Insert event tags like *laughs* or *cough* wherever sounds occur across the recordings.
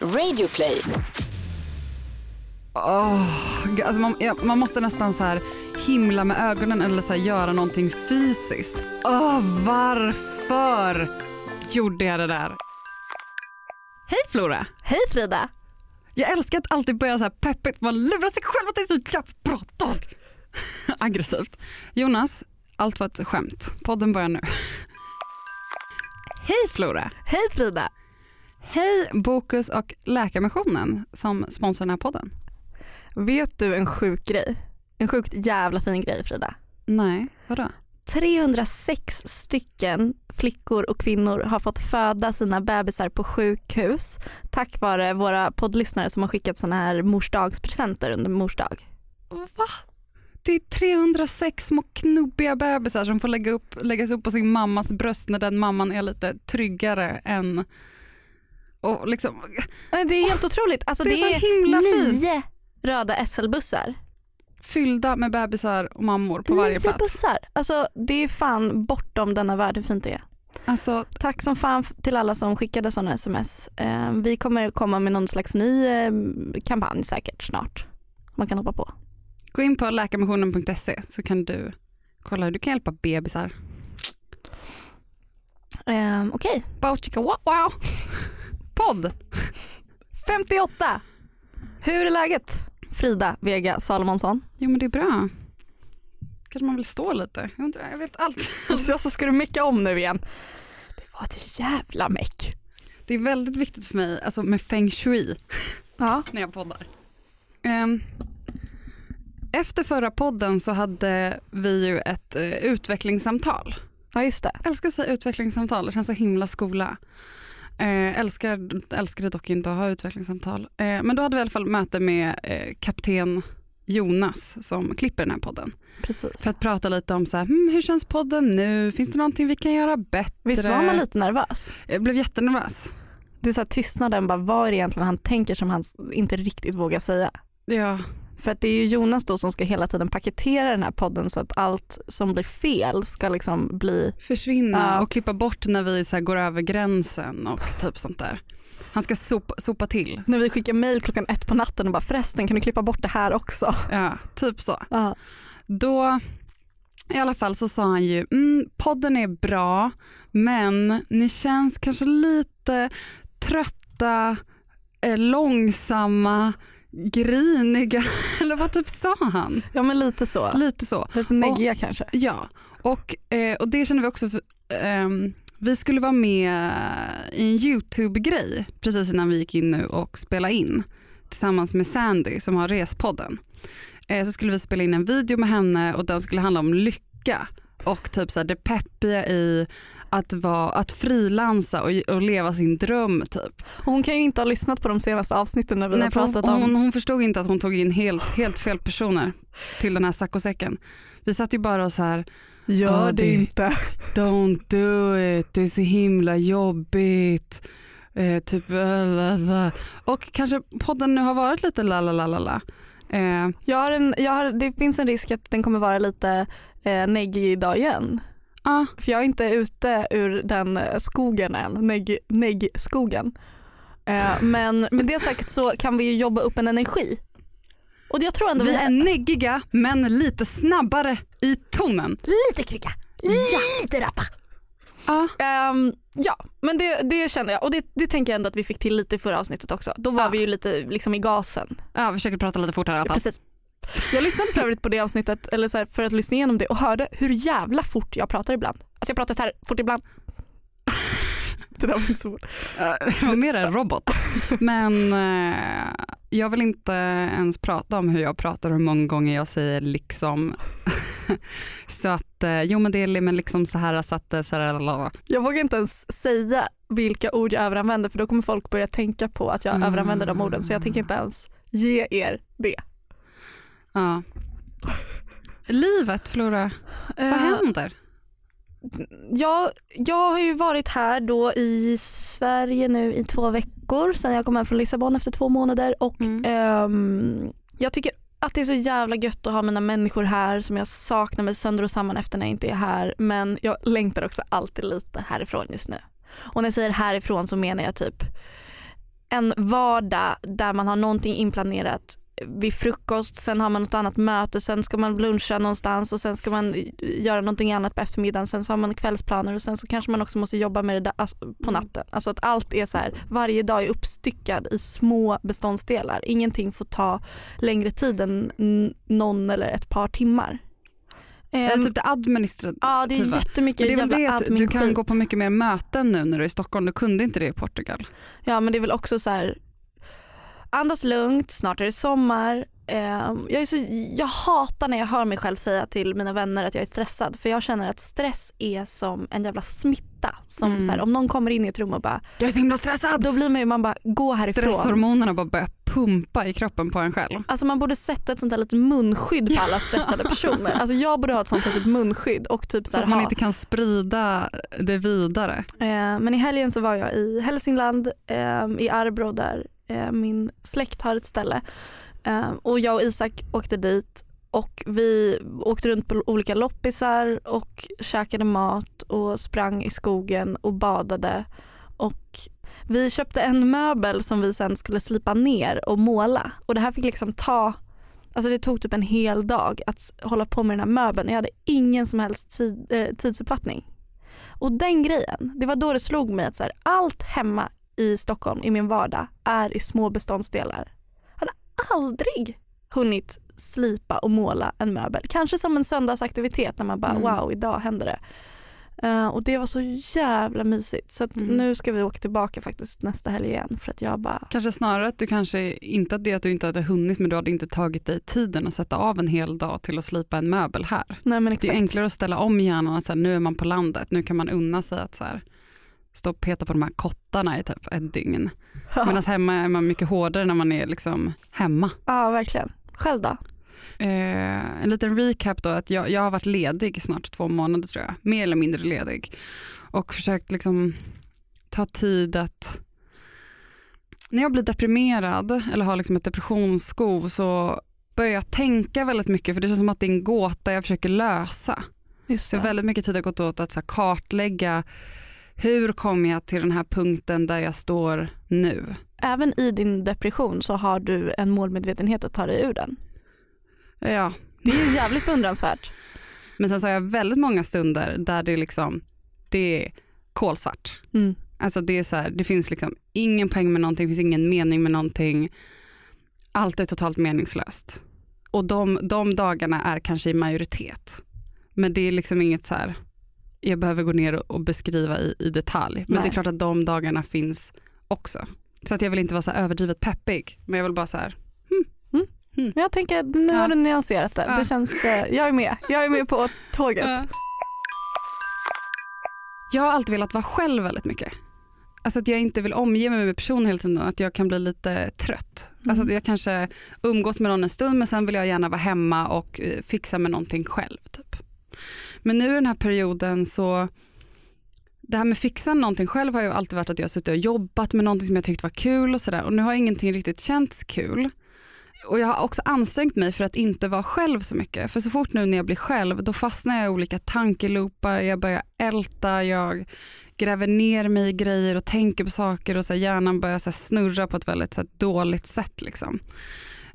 Radioplay. Åh, gud, alltså man, ja, man måste nästan så här himla med ögonen eller så här göra någonting fysiskt. Åh, varför gjorde jag det där? Hej Flora! Hej Frida! Jag älskar att alltid börja så här peppigt, man lurar sig själv att det är så jävla bra dag. *laughs* Aggressivt. Jonas, allt var ett skämt. Podden börjar nu. *laughs* Hej Flora! Hej Frida! Hej Bokus och Läkarmissionen som sponsrar den här podden. Vet du en sjuk grej? En sjukt jävla fin grej Frida. Nej, vadå? 306 stycken flickor och kvinnor har fått föda sina bebisar på sjukhus tack vare våra poddlyssnare som har skickat såna här morsdagspresenter under mors dag. Va? Det är 306 små knubbiga bebisar som får lägga upp, läggas upp på sin mammas bröst när den mamman är lite tryggare än... Och liksom, Det är helt otroligt. Alltså, det det, är så är himla fint. nio röda SL-bussar. fyllda med bebisar och mammor på varje nio plats. bussar. Alltså, det är fan bortom denna värld hur fint det är. Alltså, Tack som fan till alla som skickade sådana sms. Eh, vi kommer komma med någon slags ny eh, kampanj säkert snart. Man kan hoppa på. gå in på läkarmissionen.se så kan du kolla hur du kan hjälpa bebisar. Eh, Okej, chicka, wow, wow. Podd! 58. Hur är läget? Frida Vega Salomonsson. Jo men det är bra. Kanske man vill stå lite. Jag, undrar, jag vet allt. *laughs* Alltså, så ska du mecka om nu igen. Det var ett jävla meck. Det är väldigt viktigt för mig alltså med feng shui Ja. *laughs* när jag poddar. Ehm, efter förra podden så hade vi ju ett eh, utvecklingssamtal. ja, just det. Jag älskar att säga utvecklingssamtal, det känns så himla skola. Eh, älskar, älskade dock inte att ha utvecklingssamtal. Eh, men då hade vi i alla fall möte med eh, kapten Jonas som klipper den här podden. Precis. För att prata lite om så här, hmm, hur känns podden nu, finns det någonting vi kan göra bättre? Visst var man lite nervös? Jag blev jättenervös. Det är så här tystnaden, bara, vad är det egentligen han tänker som han inte riktigt vågar säga? Ja, För att det är ju Jonas då som ska hela tiden paketera den här podden så att allt som blir fel ska liksom bli, försvinna Ja. och klippa bort när vi så går över gränsen och typ sånt där. Han ska sopa, sopa till. när vi skickar mail klockan ett på natten och bara förresten kan du klippa bort det här också? Ja, typ så. Ja. Då i alla fall så sa han ju mm, podden är bra men ni känns kanske lite trötta, eh, långsamma, griniga *laughs* eller vad typ sa han? ja men lite så. Lite så. Lite neggiga kanske. Ja, och, eh, och det känner vi också för, ehm, vi skulle vara med i en YouTube-grej precis innan vi gick in nu och spela in tillsammans med Sandy som har Respodden. Eh, så skulle vi spela in en video med henne och den skulle handla om lycka och typ så här, det peppiga i att, vara, att frilansa och, och leva sin dröm typ. Hon kan ju inte ha lyssnat på de senaste avsnitten när vi har Nej, hon, pratat om hon, hon förstod inte att hon tog in helt, helt fel personer till den här saccosäcken. Vi satt ju bara och så här Gör Ja, det inte. *laughs* Don't do it, det är så himla jobbigt. Eh, typ äh, la, la. Och kanske podden nu har varit lite la la la la la. Eh, Jag har en, jag har, det finns en risk att den kommer vara lite eh, neggig idag igen. Ah, För jag är inte ute ur den eh, skogen än, negg, neggskogen. Eh, men med det sagt så kan vi ju jobba upp en energi. Och jag tror ändå vi är neggiga men lite snabbare i tonen. lite kvicka, lite rappa. Ah, Ehm, ja, men det, det känner jag och det, det tänker jag ändå att vi fick till lite i förra avsnittet också. Då var Ja. vi ju lite liksom i gasen. ja, vi försöker prata lite fortare i alla fall. Precis. Jag lyssnade för övrigt på det avsnittet eller så här, för att lyssna igenom det och hörde hur jävla fort jag pratar ibland. Alltså jag pratar så här fort ibland. *laughs* Det där var inte så Det var mer en robot. Men eh, jag vill inte ens prata om hur jag pratar och hur många gånger jag säger liksom. *laughs* så att, eh, jo men det är men liksom så här så att, eh, så här, lalala. Jag vågar inte ens säga vilka ord jag överanvänder för då kommer folk börja tänka på att jag Mm. överanvänder de orden så jag tänker inte ens ge er det. Ja. Livet Flora, vad Eh, händer? jag, jag har ju varit här då i Sverige nu i två veckor sedan jag kom hem från Lissabon efter två månader och Mm. ehm, jag tycker att det är så jävla gött att ha mina människor här som jag saknar mig sönder och samman efter när jag inte är här men jag längtar också alltid lite härifrån just nu. Och när jag säger härifrån så menar jag typ en vardag där man har någonting inplanerat vid frukost, sen har man något annat möte, sen ska man luncha någonstans och sen ska man göra någonting annat på eftermiddagen, sen så har man kvällsplaner och sen så kanske man också måste jobba med det alltså, på Mm. natten. Alltså att allt är så här, varje dag är uppstyckad i små beståndsdelar. Ingenting får ta längre tid än någon eller ett par timmar. Eller Ehm, typ det administrativa. ja det är jättemycket Men det är väl det jävla att du kan gå på mycket mer möten nu när du är i Stockholm. Du kunde inte det i Portugal. Ja men det är väl också så här andas lugnt, snart är det sommar. Ehm, jag, är så, jag hatar när jag hör mig själv säga till mina vänner att jag är stressad för jag känner att stress är som en jävla smitta. Som Mm. så här, om någon kommer in i ett rum och bara, Jag är så himla stressad. då blir man ju man bara gå härifrån. Stresshormonerna bara börjar pumpa i kroppen på en själv. Alltså man borde sätta ett sånt här litet munskydd på alla stressade personer. Alltså jag borde ha ett sånt litet munskydd och typ så Så att man ha. inte kan sprida det vidare. Eh, Men i helgen så var jag i Hälsingland, eh, i Arbro där Eh, min släkt har ett ställe. Eh, Och jag och Isak åkte dit och vi åkte runt på olika loppisar och käkade mat och sprang i skogen och badade. Och vi köpte en möbel som vi sen skulle slipa ner och måla. Och det här fick liksom ta Alltså det tog typ en hel dag att hålla på med den här möbeln. Jag hade ingen som helst tid, eh, tidsuppfattning. Och den grejen, det var då det slog mig att så här, allt hemma i Stockholm i min vardag är i små beståndsdelar. Jag hade aldrig hunnit slipa och måla en möbel. Kanske som en söndagsaktivitet när man bara Mm. wow idag händer det. Eh, och det var så jävla mysigt så Mm. nu ska vi åka tillbaka faktiskt nästa helg igen för att jag bara Kanske snarare att du kanske, inte att det att du inte hade hunnit men du hade inte tagit dig tiden att sätta av en hel dag till att slipa en möbel här. Nej men Det är exakt. enklare att ställa om hjärnan att så här, nu är man på landet, nu kan man unna sig att så här, stå och peta på de här kottarna i typ ett dygn. Medan hemma är man mycket hårdare när man är liksom hemma. Ja verkligen. Själv då? Eh, en liten recap då, att jag, jag har varit ledig snart två månader tror jag, mer eller mindre ledig och försökt liksom ta tid att när jag blir deprimerad eller har liksom ett depressionsskov så börjar jag tänka väldigt mycket för det känns som att det är en gåta jag försöker lösa. Just Så väldigt mycket tid har gått åt att så kartlägga hur kom jag till den här punkten där jag står nu. Även i din depression så har du en målmedvetenhet att ta dig ur den. Ja, Det är jävligt beundransvärt. *laughs* men sen så har jag väldigt många stunder där det liksom det är kolsvart. Mm. Alltså det är så här, det finns liksom ingen poäng med någonting, det finns ingen mening med någonting. Allt är totalt meningslöst. Och de, de dagarna är kanske i majoritet. Men det är liksom inget så här, jag behöver gå ner och, beskriva i, i detalj. Men Nej. det är klart att de dagarna finns också. Så att jag vill inte vara så överdrivet peppig, men jag vill bara så här, Men jag tänker att nu Ja. har du nyanserat det. Ja. det känns, eh, jag är med. Jag är med på tåget. Jag har alltid velat vara själv väldigt mycket. Alltså att jag inte vill omge mig med personer hela tiden, att jag kan bli lite trött. Mm. Alltså att jag kanske umgås med någon en stund men sen vill jag gärna vara hemma och eh, fixa med någonting själv. Typ. Men nu i den här perioden så, det här med fixa någonting själv har ju alltid varit att jag har suttit och jobbat med någonting som jag tyckte var kul och sådär och nu har ingenting riktigt känts kul. Och jag har också ansträngt mig för att inte vara själv så mycket. För så fort nu när jag blir själv då fastnar jag i olika tankeloopar, jag börjar älta, jag gräver ner mig i grejer och tänker på saker och så hjärnan börjar så snurra på ett väldigt så dåligt sätt. Liksom.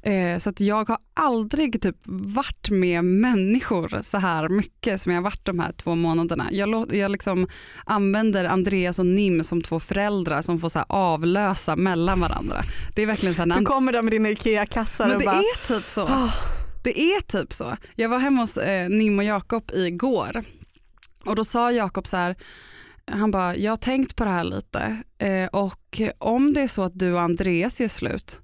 Eh, så att jag har aldrig typ varit med människor så här mycket som jag har varit de här två månaderna. Jag, lå- jag liksom använder Andreas och Nim som två föräldrar som får så avlösa mellan varandra. Det är verkligen så här, Du kommer där med dina IKEA-kassar och det bara är typ så. "Åh, Det är typ så. Jag var hemma hos eh, Nim och Jakob igår och då sa Jakob så här, han bara, jag har tänkt på det här lite eh, och om det är så att du och Andreas gör slut,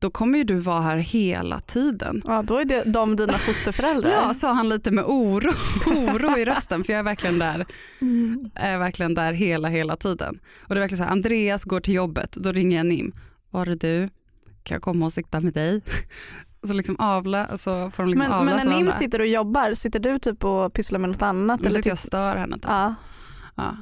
då kommer ju du vara här hela tiden. Ja, då är det de dina fosterföräldrar. Ja, sa han lite med oro, oro i rösten för jag är verkligen där, Mm. är verkligen där hela, hela tiden. Och det är verkligen så här, Andreas går till jobbet, då ringer jag Nim. Var är du? Kan jag komma och sitta med dig? Så liksom avla, så får de liksom Men, men när Nim sitter och jobbar, sitter du typ och pysslar med något annat? Eller sitter jag och typ- stör henne. Typ. ja. Ja.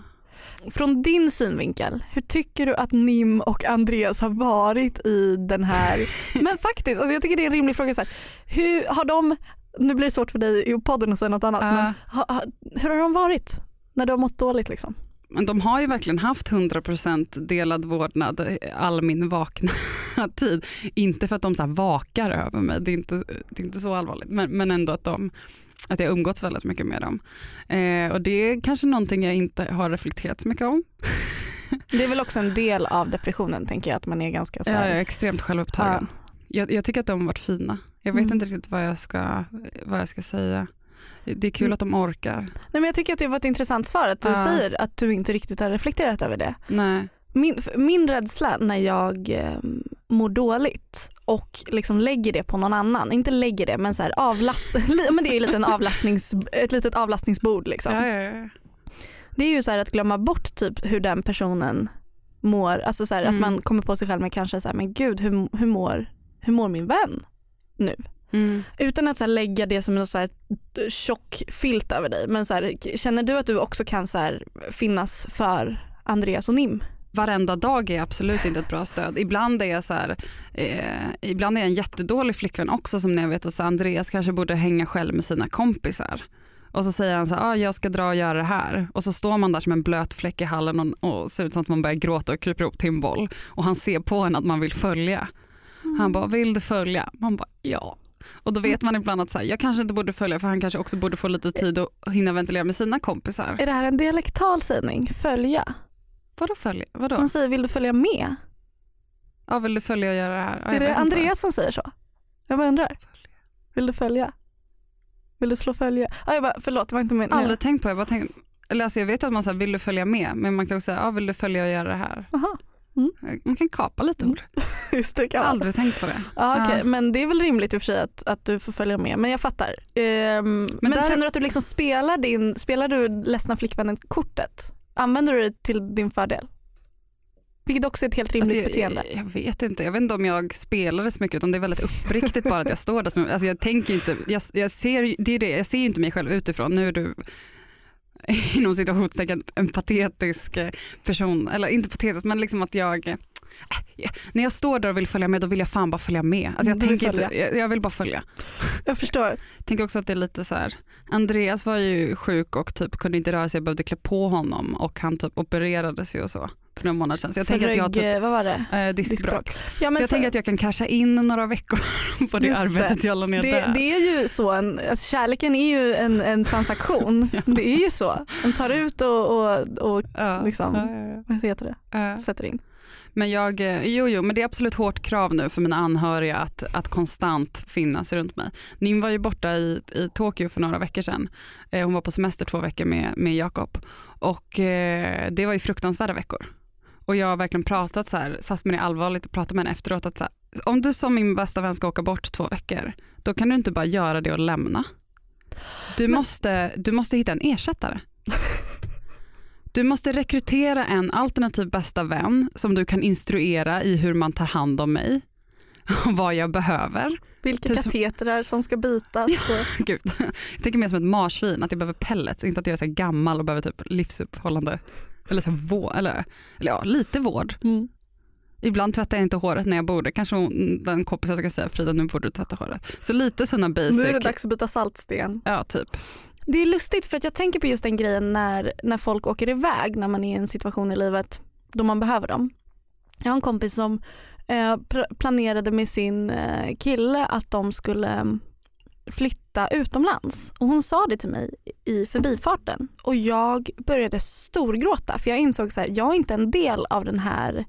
Från din synvinkel, hur tycker du att Nim och Andreas har varit i den här, *laughs* men faktiskt, alltså jag tycker det är en rimlig fråga. Så här. Hur har de, nu blir det svårt för dig i podden att säga något annat, Ja. men ha, hur har de varit när du har mått dåligt? Liksom? men de har ju verkligen haft 100% delad vårdnad all min vakna *laughs* tid. Inte för att de så vakar över mig, det är inte, det är inte så allvarligt, men, men ändå att, de, att jag umgåtts väldigt mycket med dem. Eh, och det är kanske någonting jag inte har reflekterat så mycket om. *laughs* Det är väl också en del av depressionen tänker jag att man är ganska så Jag här, är extremt självupptagen. Jag, jag tycker att de har varit fina. Jag vet Mm. inte riktigt vad jag, ska, vad jag ska säga. Det är kul Mm. att de orkar. Nej, men jag tycker att det var ett intressant svar att du Ja. säger att du inte riktigt har reflekterat över det. Nej. Min, min rädsla när jag eh, mår dåligt och liksom lägger det på någon annan, inte lägger det men, så här avlast, *laughs* men det är ju lite en avlastnings, ett litet avlastningsbord. Liksom. Ja, ja, ja. Det är ju så att glömma bort typ hur den personen mår, alltså så här, Mm. att man kommer på sig själv med kanske så här, men gud hur, hur, mår, hur mår min vän nu? Mm. Utan att så här, lägga det som en så här, tjock filt över dig. Men så känner du att du också kan så finnas för Andreas och Nim? Varenda dag är absolut inte ett bra stöd. Ibland är jag, så här, eh, ibland är jag en jättedålig flickvän också som när jag vet att så Andreas kanske borde hänga själv med sina kompisar. Och så säger han så här, ah, jag ska dra och göra det här. Och så står man där som en blöt fläck i hallen och, och ser ut som att man börjar gråta och kryper ihop till en boll. Och han ser på en att man vill följa. Han bara, vill du följa? Man bara, ja. Och då vet man ibland att så här, jag kanske inte borde följa för han kanske också borde få lite tid att hinna ventilera med sina kompisar. Är det här en dialektal sägning? Följa? Vadå följa? Vadå? Man säger vill du följa med? Ja, vill du följa och göra det här? Ja, är det. Andreas som säger så? Jag bara undrar. Vill du följa? Vill du slå följe? Ja, jag bara, förlåt det var inte min Aldrig tänkt på. Jag, bara tänkt, eller alltså jag vet att man säger vill du följa med men man kan också säga ja, vill du följa och göra det här. Aha, Man kan kapa lite ord. *laughs* just det. Kan man. Aldrig tänkt på det. Ja, okej. Ja. Men det är väl rimligt i och för sig att, att du får följa med. Men jag fattar. Ehm, men där- känner du att du liksom spelar, din, spelar du ledsna flickvännen-kortet? Använder du det till din fördel? Vilket också är ett helt rimligt Alltså, beteende. jag, vet inte. Jag vet inte om jag spelar det så mycket utan det är väldigt uppriktigt bara att jag står där. Som, alltså jag tänker inte, jag, jag, ser, det är det, jag ser inte mig själv utifrån. Nu är du *laughs* inom situationstecken en patetisk eh, person, eller inte patetisk men liksom att jag eh, när jag står där och vill följa med då vill jag fan bara följa med. Alltså jag, tänker inte, jag, jag vill bara följa. Jag förstår. Jag tänker också att det är lite så här. Andreas var ju sjuk och typ kunde inte röra sig, jag behövde klä på honom och han typ opererades ju och så för några månader sedan. Så jag För tänker att jag rygg, typ, vad var det? eh, diskbråck. Ja, men Så jag så- tänker att jag kan casha in några veckor *laughs* på det arbetet jag la ner det, där. det är ju så, en, alltså kärleken är ju en, en transaktion. *laughs* Ja. Det är ju så. Den tar ut och, och, och ja, liksom- vad heter det? sätter in. Men jag, eh, jo, jo, men det är absolut hårt krav nu för mina anhöriga att, att konstant finnas runt mig. Nim var ju borta i, i Tokyo för några veckor sedan. Eh, hon var på semester två veckor med, med Jakob och eh, det var ju fruktansvärda veckor. Och jag har verkligen pratat så här, satt mig ner allvarligt och pratat med henne efteråt att så här, om du som min bästa vän ska åka bort två veckor, då kan du inte bara göra det och lämna. Du, Men- måste, du måste hitta en ersättare. *laughs* Du måste rekrytera en alternativ bästa vän som du kan instruera i hur man tar hand om mig och vad jag behöver. Vilka Tusen- katetrar som ska bytas. Och, Gud. Jag tänker mer som ett marsvin, att jag behöver pellets, inte att jag är så gammal och behöver typ livsuppehållande eller, så vård, eller, eller ja, lite vård. mm. Ibland tvättar jag inte håret när jag borde. Kanske den kompisen ska säga Frida nu borde du tvätta håret. Så lite sådana basic. Nu är det dags att byta saltsten. Ja, typ. Det är lustigt för att jag tänker på just den grejen när, när folk åker iväg när man är i en situation i livet då man behöver dem. Jag har en kompis som eh, planerade med sin eh, kille att de skulle mm, flytta utomlands och hon sa det till mig i förbifarten och jag började storgråta för jag insåg så här, jag är inte en del av den här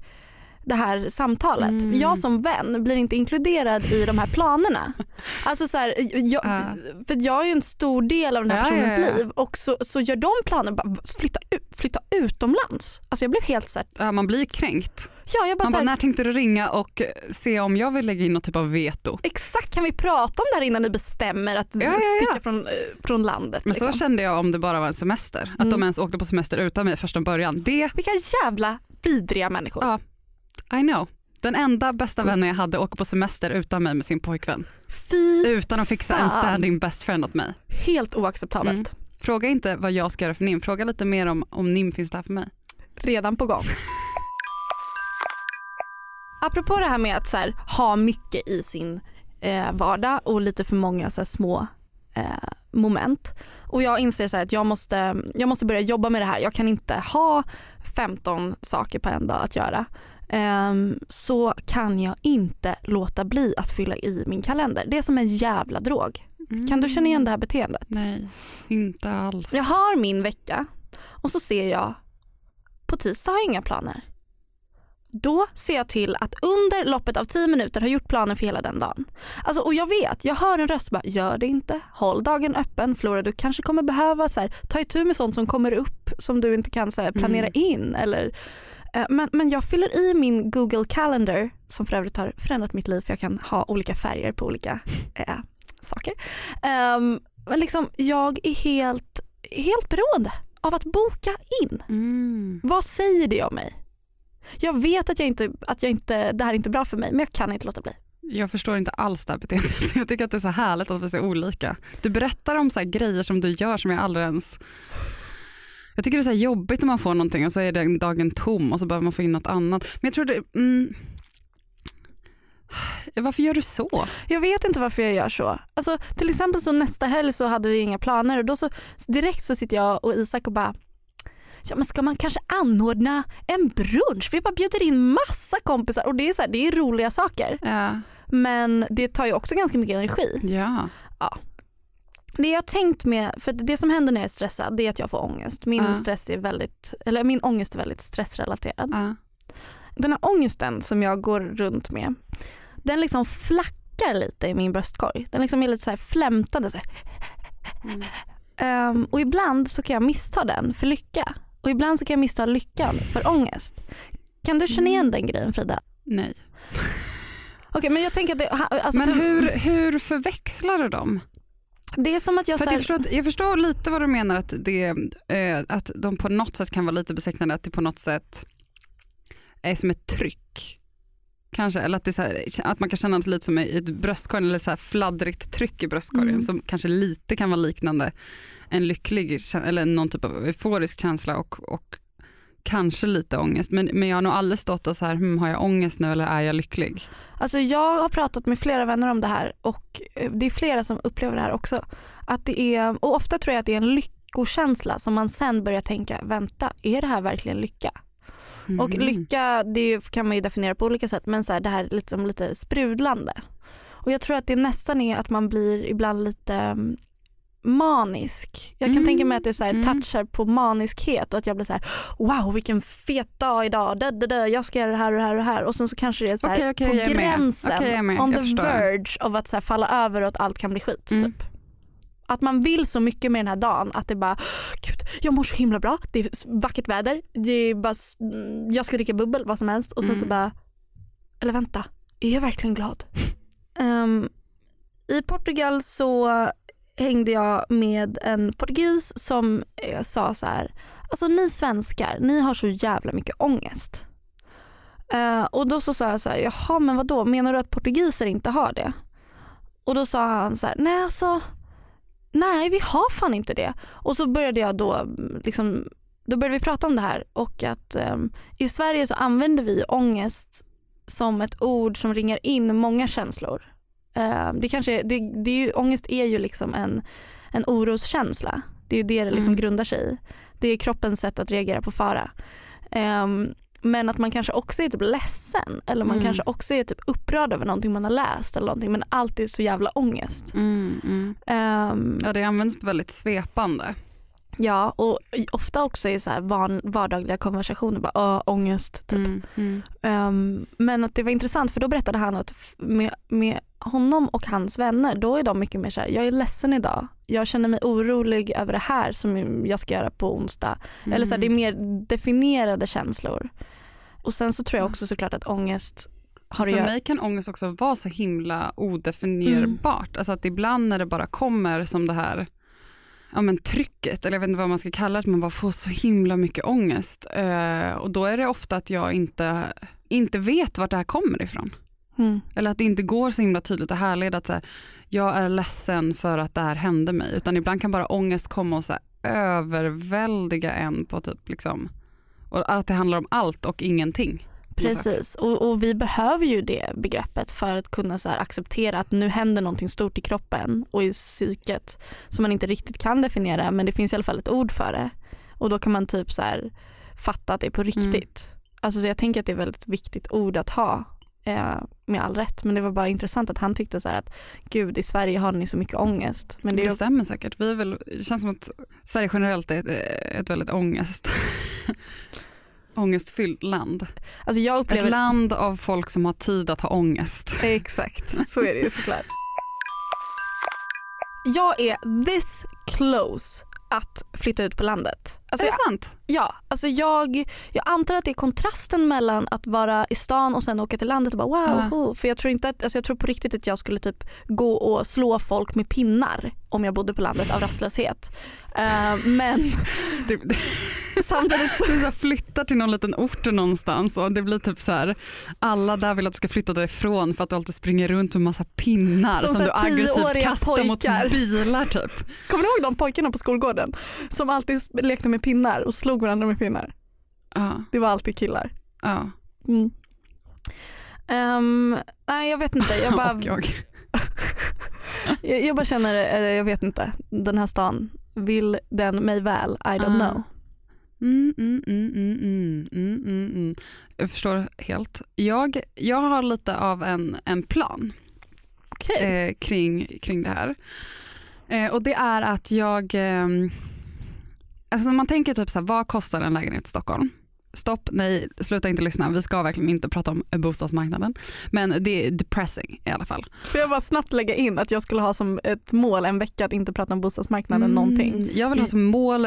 det här samtalet. Mm. Jag som vän blir inte inkluderad i de här planerna. *laughs* Alltså så här, jag, Ja. för jag är en stor del av den här Ja, personens ja, ja. liv och så, så gör de planer bara flytta, flytta utomlands. Alltså jag blev helt så här, Ja, man blir kränkt. ja jag bara, Man bara, här, när tänkte du ringa och se om jag vill lägga in något typ av veto? exakt kan vi prata om det här innan ni bestämmer att Ja, ja, ja. sticka från, eh, från landet. Men liksom. så kände jag om det bara var en semester. Att Mm. de ens åkte på semester utan mig första början. Det, Vilka jävla vidriga människor. ja, I know. Den enda bästa vännen jag hade åker på semester utan mig med sin pojkvän. Fy, Utan att fixa en Fan. standing best friend åt mig. helt oacceptabelt. Mm. Fråga inte vad jag ska göra för Nim, fråga lite mer om, om Nim finns där för mig. Redan på gång. *laughs* Apropå det här med att här, ha mycket i sin eh, vardag och lite för många så här, små eh, moment. Och jag inser så att jag måste, jag måste börja jobba med det här. Jag kan inte ha 15 saker på en dag att göra. Um, så kan jag inte låta bli att fylla i min kalender. Det är som en jävla drog. Mm. Kan du känna igen det här beteendet? Nej, inte alls. Jag har min vecka och så ser jag på tisdag har jag inga planer. Då ser jag till att under loppet av 10 minuter ha gjort planen för hela den dagen. Alltså, och jag vet, jag hör en röst bara gör det inte, håll dagen öppen, Flora du kanske kommer behöva så här, ta itu med sånt som kommer upp som du inte kan så här, planera mm. in. Eller, eh, men, men jag fyller i min Google Calendar som för övrigt har förändrat mitt liv för jag kan ha olika färger på olika eh, saker. Um, men liksom, jag är helt, helt beroende av att boka in. Mm. Vad säger det om mig? Jag vet att, jag inte, att jag inte, det här är inte bra för mig men jag kan inte låta bli. Jag förstår inte alls det här beteendet. *laughs* Jag tycker att det är så härligt att vi är så olika. Du berättar om så grejer som du gör som jag aldrig ens... Jag tycker det är så jobbigt när man får någonting och så är den dagen tom och så behöver man få in något annat. Men jag tror det... Mm... Varför gör du så? Jag vet inte varför jag gör så. Alltså, till exempel så nästa helg så hade vi inga planer och då så direkt så sitter jag och Isak och bara ja, men ska man kanske anordna en brunch? Vi bara bjuder in massa kompisar och det är, så här, det är roliga saker. Ja. Men det tar ju också ganska mycket energi. Ja. ja. Det jag tänkt med, för det som händer när jag är stressad det är att jag får ångest. Min, ja. stress är väldigt, eller min ångest är väldigt stressrelaterad. Ja. Den här ångesten som jag går runt med den liksom flackar lite i min bröstkorg. Den liksom är lite så här flämtande. Så här. Mm. Um, och ibland så kan jag missta den för lycka. Och ibland så kan jag missta lyckan för ångest. Kan du känna igen mm. den grejen Frida? Nej. *laughs* Okej okay, men jag tänker att det, alltså Men hur, hur förväxlar du dem? Det är som att jag... För här... jag, förstår, jag förstår lite vad du menar att, det, eh, att de på något sätt kan vara lite besättande, att det på något sätt är som ett tryck. Kanske, eller att, det här, att man kan känna lite som i ett bröstkorgen eller så fladdrigt tryck i bröstkorgen mm. som kanske lite kan vara liknande en lycklig eller någon typ av euforisk känsla och, och kanske lite ångest. Men, men jag har nog aldrig stått och så här, hm, har jag ångest nu eller är jag lycklig? Alltså jag har pratat med flera vänner om det här och eh, det är flera som upplever det här också. Att det är, och ofta tror jag att det är en lyckokänsla som man sen börjar tänka, vänta, är det här verkligen lycka? Mm. Och lycka det kan man ju definiera på olika sätt men så här, det här är liksom lite sprudlande. Och jag tror att det nästan är att man blir ibland lite mm, manisk. Jag kan mm. tänka mig att det så här, mm. touchar på maniskhet och att jag blir så här, wow vilken fet dag idag, dö, dö, dö, jag ska göra det här och det här och det här och sen så kanske det är så här, okay, okay, på gränsen, okay, on the verge av att så här, falla över och att allt kan bli skit. Mm. Typ. Att man vill så mycket med den här dagen att det bara, gud jag mår så himla bra, det är vackert väder, det är bara, jag ska dricka bubbel, vad som helst och sen mm. så bara, eller vänta, är jag verkligen glad? Um, *laughs* I Portugal så hängde jag med en portugis som eh, sa så här, alltså ni svenskar, ni har så jävla mycket ångest. Uh, och då så sa jag så här, jaha men vadå, menar du att portugiser inte har det? Och då sa han så här, nej alltså nej vi har fan inte det. Och så började jag då, liksom, då började vi prata om det här och att um, i Sverige så använder vi ångest som ett ord som ringar in många känslor. Uh, det kanske, det, det är ju, ångest är ju liksom en, en oroskänsla. Det är ju det det liksom mm. grundar sig i. Det är kroppens sätt att reagera på fara. Um, men att man kanske också är typ ledsen eller man mm. kanske också är typ upprörd över någonting man har läst eller någonting men alltid så jävla ångest. Mm, mm. Um, ja det används väldigt svepande. Ja och ofta också i så här van, vardagliga konversationer, bara ångest typ. Um, men att det var intressant för då berättade han att med, med honom och hans vänner då är de mycket mer så här, jag är ledsen idag, jag känner mig orolig över det här som jag ska göra på onsdag. Mm. Eller så här, det är mer definierade känslor. Och sen så tror jag också såklart att ångest har För mig kan ångest också vara så himla odefinierbart. Mm. Alltså att ibland när det bara kommer som det här ja, men trycket, eller jag vet inte vad man ska kalla det, att man bara får så himla mycket ångest. Uh, och då är det ofta att jag inte, inte vet vart det här kommer ifrån. Mm. Eller att det inte går så himla tydligt att härleda att så här, jag är ledsen för att det här hände mig. Utan ibland kan bara ångest komma och så här, överväldiga en på typ liksom, och att det handlar om allt och ingenting. Precis, och, och vi behöver ju det begreppet för att kunna så här acceptera att nu händer någonting stort i kroppen och i psyket som man inte riktigt kan definiera men det finns i alla fall ett ord för det. Och då kan man typ så här fatta att det är på riktigt. Alltså, så jag tänker att det är ett väldigt viktigt ord att ha eh, med all rätt men det var bara intressant att han tyckte så här att gud i Sverige har ni så mycket ångest. Men det Det stämmer säkert. Vi är väl, det känns som att Sverige generellt är ett, ett väldigt ångest, *laughs* ångestfyllt land. alltså jag upplever Ett land av folk som har tid att ha ångest. Exakt, *laughs* så är det ju såklart. Jag är this close att flytta ut på landet. Alltså är jag, det sant? ja, alltså jag, jag antar att det är kontrasten mellan att vara i stan och sen åka till landet och bara wow. Ja. oh. För jag tror, inte att, alltså jag tror på riktigt att jag skulle typ gå och slå folk med pinnar om jag bodde på landet av rastlöshet. Eh, men *laughs* Du, *laughs* samtidigt så du så flyttar till någon liten ort någonstans och det blir typ så här, alla där vill att du ska flytta därifrån för att du alltid springer runt med massa pinnar Som som, du aggressivt kastar mot pojkar. bilar typ. Kommer du ihåg de pojkarna på skolgården som alltid lekte med pinnar och slog varandra med pinnar? Ja, Det var alltid killar. ja. Mm. Ehm, nej jag vet inte, jag *laughs* bara, jag. *laughs* jag, jag bara känner, eh, jag vet inte, den här stan, vill den mig väl? I don't Ah. know. Mm, mm, mm, mm, mm, mm. Jag förstår helt. Jag, jag har lite av en, en plan Okej. eh, kring, kring det här. Eh, och det är att jag, eh, alltså när man tänker typ så här, vad kostar en lägenhet i Stockholm? Stopp, nej, sluta inte lyssna. Vi ska verkligen inte prata om bostadsmarknaden. Men det är depressing i alla fall. Får jag bara snabbt lägga in att jag skulle ha som ett mål en vecka att inte prata om bostadsmarknaden Mm, någonting. Jag vill ha som mål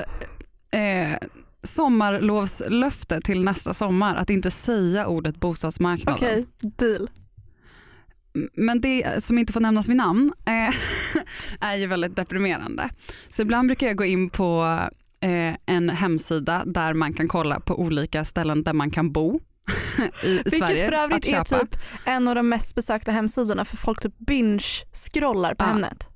eh, sommarlovslöfte till nästa sommar att inte säga ordet bostadsmarknaden. Okej, deal. Men det som inte får nämnas vid namn eh, *laughs* är ju väldigt deprimerande. Så ibland brukar jag gå in på en hemsida där man kan kolla på olika ställen där man kan bo *laughs* i Vilket Sverige. för övrigt är typ en av de mest besökta hemsidorna för folk typ binge-scrollar på Ja. Hemnet.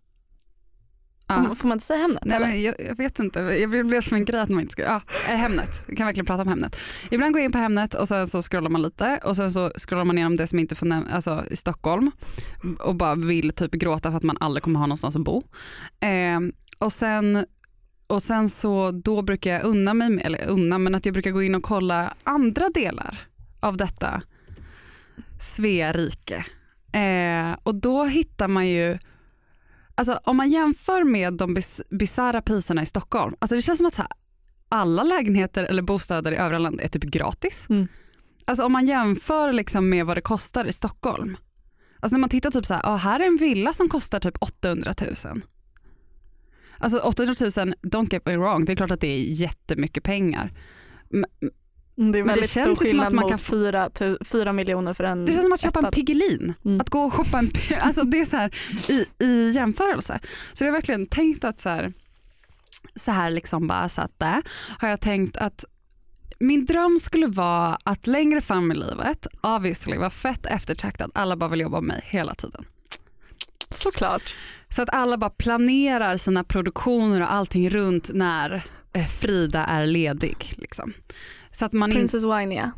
Ja. Får, får man inte säga Hemnet? Nej, men jag, jag vet inte, jag blev som en grej att man inte ska, ja, är Hemnet, vi kan verkligen prata om Hemnet. Ibland går jag in på Hemnet och sen så scrollar man lite och sen så scrollar man igenom det som inte får näm- alltså i Stockholm och bara vill typ gråta för att man aldrig kommer ha någonstans att bo. Eh, och sen och sen så då brukar jag unna mig, eller unna, men att jag brukar gå in och kolla andra delar av detta Svea rike. Eh, och då hittar man ju Alltså om man jämför med de bis- bisarra priserna i Stockholm, alltså det känns som att här, alla lägenheter eller bostäder i övriga landet är typ gratis. Mm. Alltså om man jämför liksom med vad det kostar i Stockholm. Alltså när man tittar typ så här, ah, här är en villa som kostar typ 800 000. Alltså 800 000, don't get me wrong, det är klart att det är jättemycket pengar. Mm, Det är Men det väldigt känns stor skillnad att man kan fyra, tu- fyra miljoner för en Det känns som att köpa en. Piggelin. Mm. Att gå och shoppa en alltså det är så här i, i jämförelse. Så jag har verkligen tänkt att så här, så här liksom bara så att det har jag tänkt att min dröm skulle vara att längre fram i livet, obviously vara fett eftertraktad, alla bara vill jobba med mig hela tiden. Såklart. Så att alla bara planerar sina produktioner och allting runt när eh, Frida är ledig. Liksom. Så att man Princess Winia.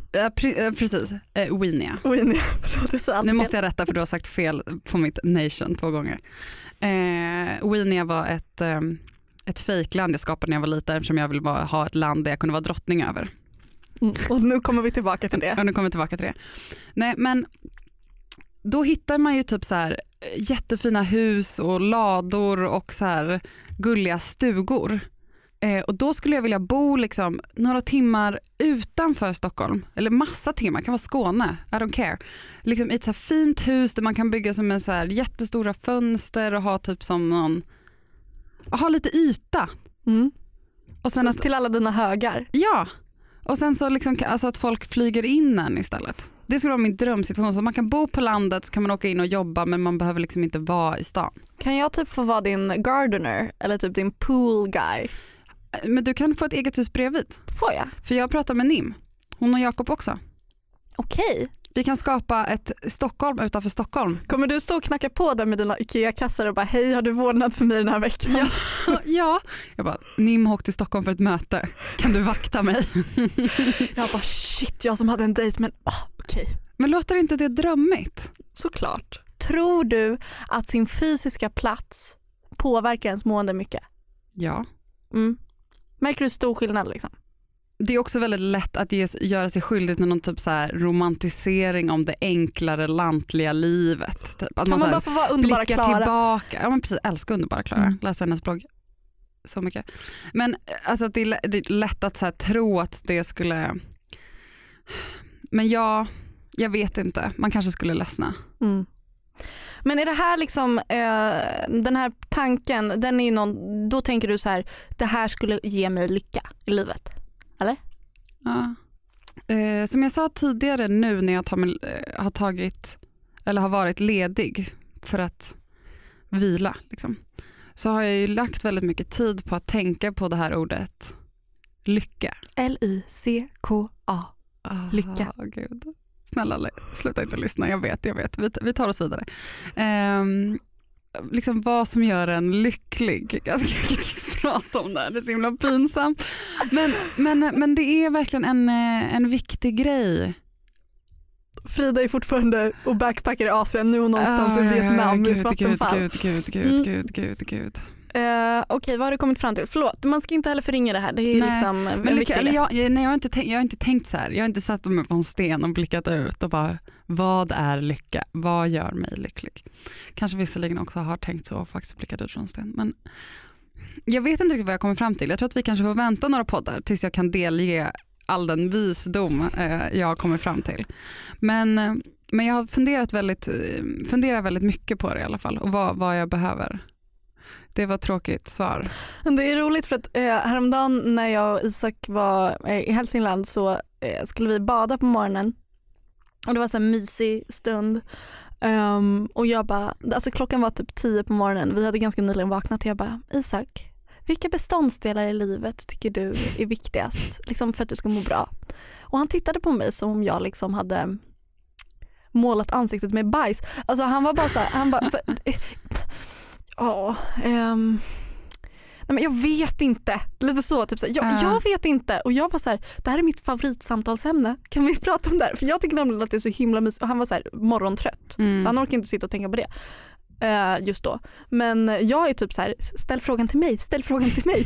precis, eh, Winia. Winia. *laughs* Förlåt, Nu måste jag rätta för du har sagt fel på mitt nation två gånger. Eh, Wienia var ett, eh, ett fejkland jag skapade när jag var liten eftersom jag ville bara ha ett land där jag kunde vara drottning över. Mm. Och nu kommer vi tillbaka till det. Och nu kommer jag tillbaka till det. Nej, men då hittar man ju typ så här eh, jättefina hus och lador och så här gulliga stugor. Eh, och då skulle jag vilja bo liksom några timmar utanför Stockholm, eller massa timmar, det kan vara Skåne, I don't care. Liksom i ett så fint hus där man kan bygga som en så här jättestora fönster och ha typ som någon, ha lite yta. Mm. Och sen Så att, till alla dina högar. ja, och sen så liksom, alltså att folk flyger in en istället. Det skulle vara min drömsituation, så man kan bo på landet så kan man åka in och jobba men man behöver liksom inte vara i stan. Kan jag typ få vara din gardener eller typ din pool guy? Men du kan få ett eget hus bredvid. Får jag? För jag pratar med Nim, hon och Jakob också. Okej. Vi kan skapa ett Stockholm utanför Stockholm. Kommer du stå och knacka på där med dina IKEA-kassar och bara hej har du vårdnad för mig den här veckan? Ja. *laughs* ja. Jag bara, Nim har åkt till Stockholm för ett möte. Kan du vakta mig? *laughs* jag bara shit jag som hade en dejt men oh, okej. Okay. Men låter inte det drömmigt? Såklart. Tror du att sin fysiska plats påverkar ens mående mycket? Ja. Mm. Märker du stor skillnad liksom? Det är också väldigt lätt att ge, göra sig skyldig till någon typ så här romantisering om det enklare lantliga livet. Typ. Att kan man, man bara få vara underbara Klara? tillbaka. Ja, men precis, älskar underbara Klara. Mm. Läsa hennes blogg så mycket. Men alltså, det, är, det är lätt att så här, tro att det skulle... Men ja, jag vet inte. Man kanske skulle ledsna. Mm. Men är det här liksom, eh, den här tanken, den är någon, då tänker du så här, det här skulle ge mig lycka i livet? Eller? Ja. Eh, som jag sa tidigare nu när jag tar, eh, har tagit, eller har varit ledig för att vila, liksom, så har jag ju lagt väldigt mycket tid på att tänka på det här ordet lycka. L-Y-C-K-A. Lycka. Oh, Gud. Snälla sluta inte lyssna, jag vet, jag vet. Vi, vi tar oss vidare. Um, liksom vad som gör en lycklig. Jag ska inte prata om det här, det är så himla pinsamt. Men, men, men det är verkligen en, eh, en viktig grej. Frida är fortfarande och backpackar i Asien, nu är hon någonstans ah, i Vietnam i ett vattenfall. Gud, gud, gud, mm. gud, gud, gud. Uh, Okej, okay, vad har du kommit fram till? Förlåt, man ska inte heller förringa det här. Det är nej, liksom men lycka, eller jag, nej, jag, har inte tänkt, jag har inte tänkt så här. Jag har inte satt mig på en sten och blickat ut och bara, vad är lycka? Vad gör mig lycklig? Kanske visserligen också har tänkt så och faktiskt blickat ut från en sten. Men jag vet inte riktigt vad jag kommer fram till. Jag tror att vi kanske får vänta några poddar tills jag kan delge all den visdom eh, jag kommer fram till. Men, eh, men jag har funderat väldigt, eh, funderat väldigt mycket på det i alla fall och vad, vad jag behöver det var ett tråkigt svar. Det är roligt för att eh, häromdagen när jag och Isak var eh, i Hälsingland så eh, skulle vi bada på morgonen och det var en mysig stund um, och jag bara, alltså klockan var typ tio på morgonen, vi hade ganska nyligen vaknat och jag bara Isak, vilka beståndsdelar i livet tycker du är viktigast liksom för att du ska må bra? Och han tittade på mig som om jag liksom hade målat ansiktet med bajs. Alltså han var bara så här, han bara, Ja, um, nej men jag vet inte. Lite så, typ så jag, uh. jag vet inte. Och jag var så här, det här är mitt favoritsamtalsämne. Kan vi *laughs* prata om det här? För jag tycker nämligen att det är så himla mysigt. Och han var så här, morgontrött. Mm. Så han orkar inte sitta och tänka på det. Uh, just då. Men jag är typ så här, ställ frågan till mig, ställ frågan till mig.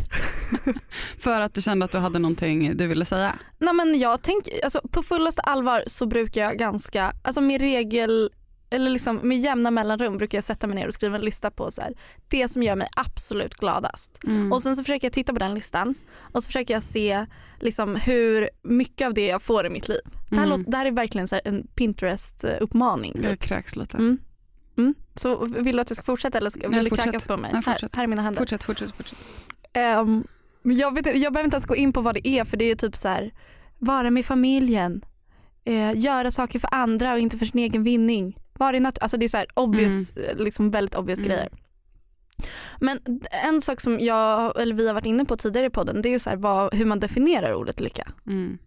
*laughs* För att du kände att du hade någonting du ville säga? Nej men jag tänker, alltså, på fullaste allvar så brukar jag ganska, alltså min regel eller liksom med jämna mellanrum brukar jag sätta mig ner och skriva en lista på så här, det som gör mig absolut gladast. Mm. Och sen så försöker jag titta på den listan och så försöker jag se liksom hur mycket av det jag får i mitt liv. Det, här mm. låter, det här är verkligen så en Pinterest-uppmaning. Typ. Jag kräks lite. Mm. Mm. Så vill du att jag ska fortsätta eller ska, vill Nej, du kräkas på mig? Nej, här, här är mina händer. Fortsätt, fortsätt, fortsätt. Um, jag, vet, jag behöver inte ens gå in på vad det är för det är typ så här, vara med familjen, eh, göra saker för andra och inte för sin egen vinning. Var det, alltså det är så här obvious, mm. liksom väldigt obvious mm. grejer. Men en sak som jag, eller vi har varit inne på tidigare i podden det är så här, vad, hur man definierar ordet lycka. Mm.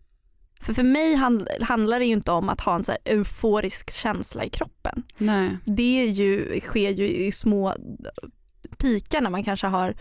För för mig hand, handlar det ju inte om att ha en så euforisk känsla i kroppen. Nej. Det är ju, sker ju i små pikar när man kanske har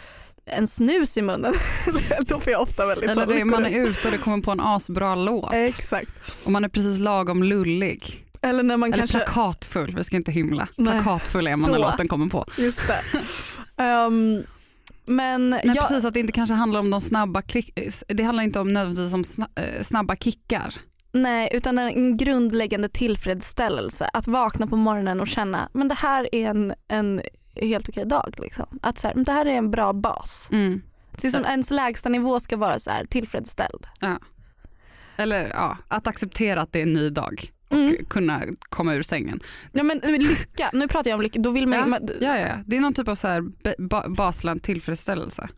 en snus i munnen. *laughs* Då får jag ofta väldigt Eller det, man är ute och det kommer på en asbra låt. Exakt. Och man är precis lagom lullig. Eller när man Eller kanske... plakatfull, vi ska inte hymla. Nej. Plakatfull är man när låten kommer på. Just det. Um, *laughs* men Nej, jag... Precis, att det inte kanske handlar om de snabba klick... Det handlar inte om nödvändigtvis om eh, snabba kickar. Nej, utan en grundläggande tillfredsställelse. Att vakna på morgonen och känna men det här är en, en helt okej dag. Liksom. Att så här, det här är en bra bas. Mm. Är som ens lägsta nivå ska vara så här, tillfredsställd. Ja. Eller ja, att acceptera att det är en ny dag och mm. kunna komma ur sängen. Ja, men lycka, nu pratar jag om lycka. Då vill man, ja, man, ja, ja, det är någon typ av så här ba, basland tillfredsställelse.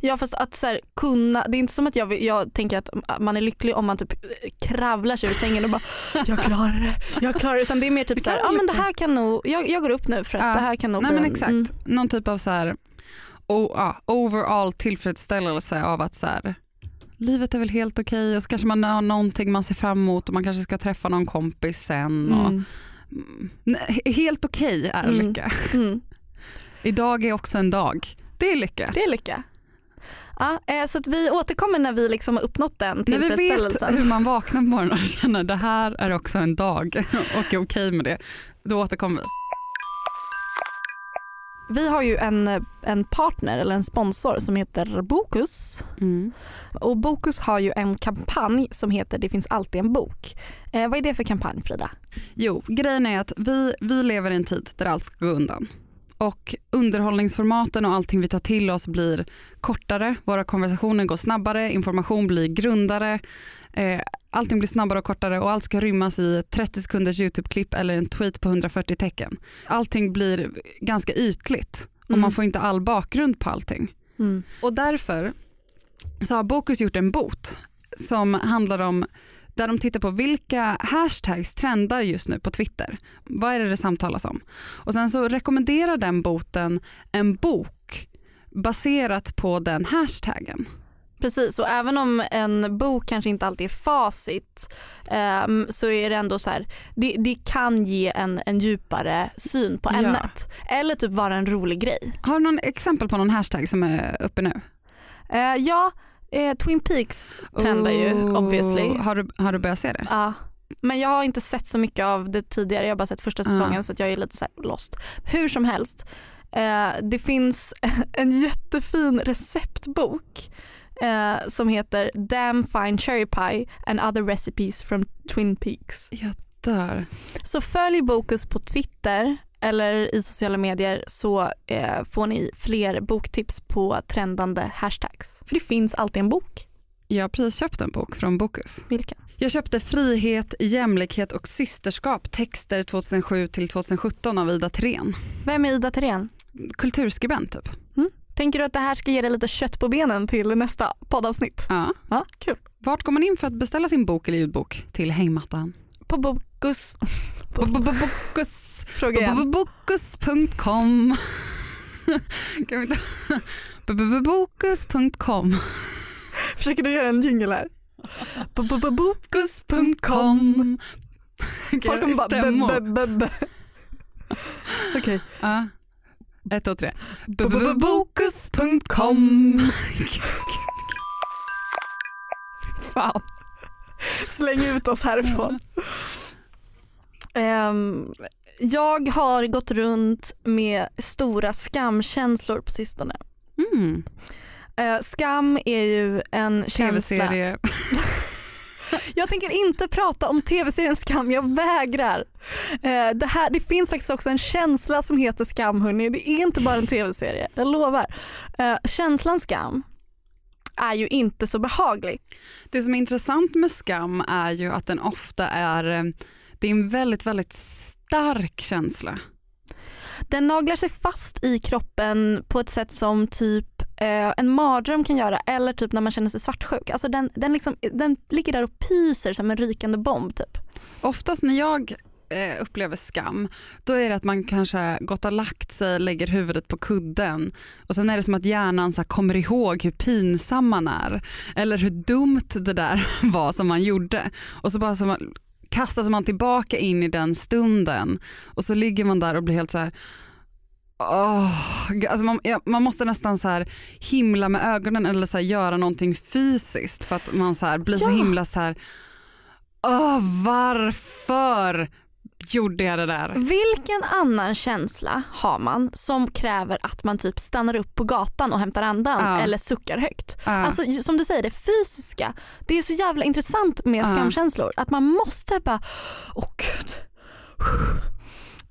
Ja fast att så här, kunna, det är inte som att jag, jag tänker att man är lycklig om man typ kravlar sig ur sängen och bara *laughs* jag klarar det, jag klarar det. Utan det är mer typ så här, ja men det här kan nog, jag, jag går upp nu för att ja. det här kan nog Nej, men exakt. Mm. Någon typ av så här, oh, ah, overall tillfredsställelse av att så här, livet är väl helt okej och så kanske man har någonting man ser fram emot och man kanske ska träffa någon kompis sen. Och, Mm. Mm. Nej, Helt okej är Mm. lycka. Mm. *laughs* Idag är också en dag. Det är lycka. Det är lycka. Ja, eh, så att vi återkommer när vi liksom har uppnått den När vi vet tillfredsställelsen. hur man *laughs* vaknar på morgonen och känner det här är också en dag och är okej med det, då återkommer vi. Vi har ju en, en partner eller en sponsor som heter Bokus. Mm. Och Bokus har ju en kampanj som heter Det finns alltid en bok. Eh, vad är det för kampanj Frida? Jo, grejen är att vi, vi lever i en tid där allt ska gå undan. Och underhållningsformaten och allting vi tar till oss blir kortare, våra konversationer går snabbare, information blir grundare, eh, allting blir snabbare och kortare och allt ska rymmas i 30 sekunders YouTube-klipp eller en tweet på 140 tecken. Allting blir ganska ytligt och Mm. man får inte all bakgrund på allting. Och därför så har Bokus gjort en bot som handlar om där de tittar på vilka hashtags trendar just nu på Twitter. Vad är det det samtalas om? Och sen så rekommenderar den boten en bok baserat på den hashtaggen. Precis och även om en bok kanske inte alltid är facit ehm, så är det ändå så här, det, det kan ge en, en djupare syn på Ja. ämnet. Eller typ vara en rolig grej. Har du någon exempel på någon hashtag som är uppe nu? Eh, ja, eh, Twin Peaks trendar ju Oh, obviously. Har du, har du börjat se det? Ja. Men jag har inte sett så mycket av det tidigare, jag har bara sett första säsongen Ah. så jag är lite så lost. Hur som helst, eh, det finns *laughs* en jättefin receptbok eh, som heter Damn Fine Cherry Pie and other recipes from Twin Peaks. Jag dör. Så följ Bokus på Twitter eller i sociala medier så eh, får ni fler boktips på trendande hashtags. För det finns alltid en bok. Jag har precis köpt en bok från Bokus. Vilken? Jag köpte Frihet, jämlikhet och systerskap texter 2007 till 2017 av Ida Thirén. Vem är Ida Thirén? Kulturskribent typ. Tänker du att det här ska ge dig lite kött på benen till nästa poddavsnitt? Ja. Ja, kul. Vart går man in för att beställa sin bok eller ljudbok? Till hängmattan. På Bokus, Bokus. Fråga igen. Bokus.com. *laughs* Kan vi inte... Bokus.com. Försöker du göra en jingle här? Bokus.com. Folk kommer bara. Okej. Ett, två, tre. Bo- bo- bo- Bokus.com. Fan. Släng ut oss härifrån. Ehm, jag har gått runt med stora skamkänslor på sistone. Mm. Eh, skam är ju en känsla. Tv-serie. *laughs* Jag tänker inte prata om tv-serien Skam, jag vägrar. Eh, det, här, det finns faktiskt också en känsla som heter skam hörni. Det är inte bara en tv-serie, jag lovar. Eh, känslan skam är ju inte så behaglig. Det som är intressant med skam är ju att den ofta är, det är en väldigt, väldigt stark känsla. Den naglar sig fast i kroppen på ett sätt som typ eh, en mardröm kan göra eller typ när man känner sig svartsjuk. Alltså den, den, liksom, den ligger där och pyser som en rykande bomb. Typ. Oftast när jag eh, upplever skam, då är det att man kanske gått och lagt sig, lägger huvudet på kudden och sen är det som att hjärnan så kommer ihåg hur pinsam man är eller hur dumt det där *laughs* var som man gjorde och så bara så man, kastas man tillbaka in i den stunden. Och så ligger man där och blir helt så här Åh, alltså man, ja, man måste nästan så här himla med ögonen eller så göra någonting fysiskt för att man så här blir så Ja. himla så här Åh, varför gjorde jag det där? Vilken annan känsla har man som kräver att man typ stannar upp på gatan och hämtar andan Ja. eller suckar högt? Ja. Alltså som du säger det fysiska, det är så jävla intressant med Ja. skamkänslor att man måste bara, åh gud.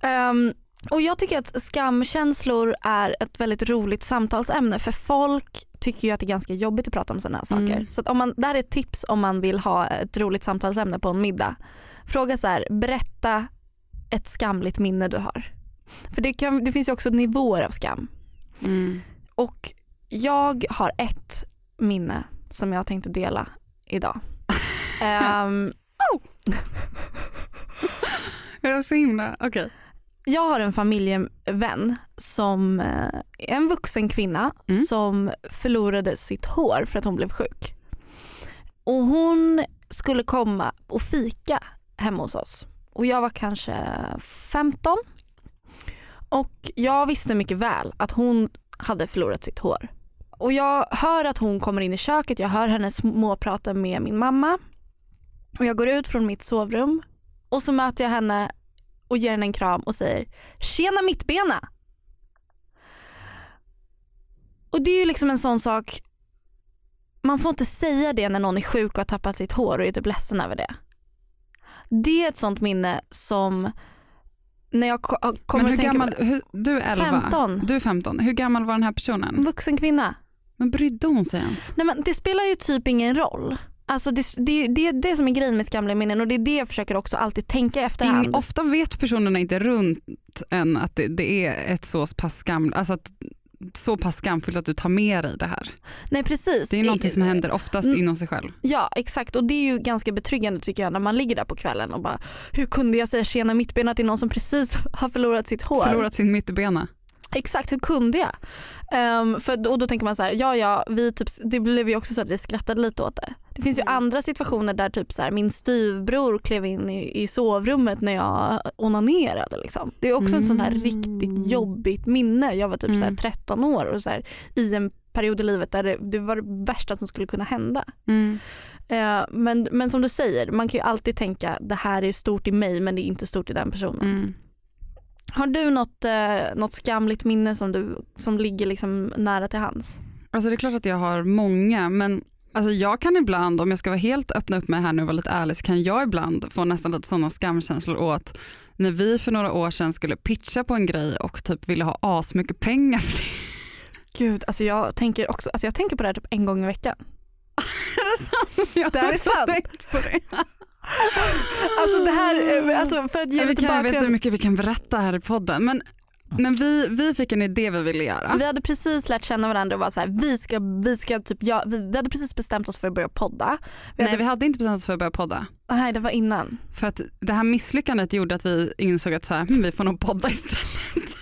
Ehm, och jag tycker att skamkänslor är ett väldigt roligt samtalsämne för folk tycker ju att det är ganska jobbigt att prata om sådana här saker. Mm. Så om man, det här är ett tips om man vill ha ett roligt samtalsämne på en middag. Fråga så här, berätta ett skamligt minne du har. För det, kan, det finns ju också nivåer av skam. Mm. Och jag har ett minne som jag tänkte dela idag. *laughs* Ehm, Jag är så himla, okej. jag har en familjevän som eh, en vuxen kvinna Mm. som förlorade sitt hår för att hon blev sjuk. och hon skulle komma och fika hemma hos oss. Och jag var kanske 15 och jag visste mycket väl att hon hade förlorat sitt hår. Och jag hör att hon kommer in i köket, jag hör henne småprata med min mamma. Och jag går ut från mitt sovrum och så möter jag henne och ger henne en kram och säger “Tjena mittbena!” Och det är ju liksom en sån sak, man får inte säga det när någon är sjuk och har tappat sitt hår och är typ ledsen över det. Det är ett sånt minne som när jag ko- kommer Men hur att tänka gammal, på hur, du är 11, 15. du är 15. Hur gammal var den här personen? vuxen kvinna. Men brydde hon sig ens? Nej, men det spelar ju typ ingen roll. Alltså det, det, det är det som är grejen med skamliga minnen och det är det jag försöker också alltid tänka efterhand. Ofta vet personerna inte runt en att det, det är ett så pass skam, alltså att, så pass skamfullt att du tar med dig det här. Nej precis. Det är någonting som händer oftast Mm. inom sig själv. Ja exakt och det är ju ganska betryggande tycker jag när man ligger där på kvällen och bara hur kunde jag säga tjena mittbena till någon som precis *laughs* har förlorat sitt hår? Förlorat sin mittbena. Exakt, hur kunde jag? Ehm, för, och då tänker man så här, ja ja, vi typ, det blev ju också så att vi skrattade lite åt det. Det finns ju Mm. andra situationer där typ så här, min styvbror klev in i, i sovrummet när jag onanerade. Liksom. Det är också ett sånt här Mm. riktigt jobbigt minne. Jag var typ så här, Mm. 13 år och så här, i en period i livet där det, det var det värsta som skulle kunna hända. Mm. Eh, men, men som du säger, man kan ju alltid tänka det här är stort i mig men det är inte stort i den personen. Har du något, eh, något skamligt minne som, du, som ligger liksom nära till hands? Alltså det är klart att jag har många men alltså jag kan ibland, om jag ska vara helt öppna upp mig här nu och vara lite ärlig, så kan jag ibland få nästan lite sådana skamkänslor åt när vi för några år sedan skulle pitcha på en grej och typ ville ha asmycket pengar för det. Gud, alltså jag tänker också, alltså jag tänker på det här typ en gång i veckan. *laughs* Är det sant? Jag Det här är sant. tänkt På det. Alltså det här, alltså för att ge lite kan, jag vet inte hur bakgrund. mycket vi kan berätta här i podden men, men vi, vi fick en idé vi ville göra. Vi hade precis lärt känna varandra och var så här, vi ska, vi ska typ, ja, vi, vi hade precis bestämt oss för att börja podda. Vi Nej hade, vi hade inte bestämt oss för att börja podda. nej det var innan. För att det här misslyckandet gjorde att vi insåg att så här, vi får nog podda istället. *laughs*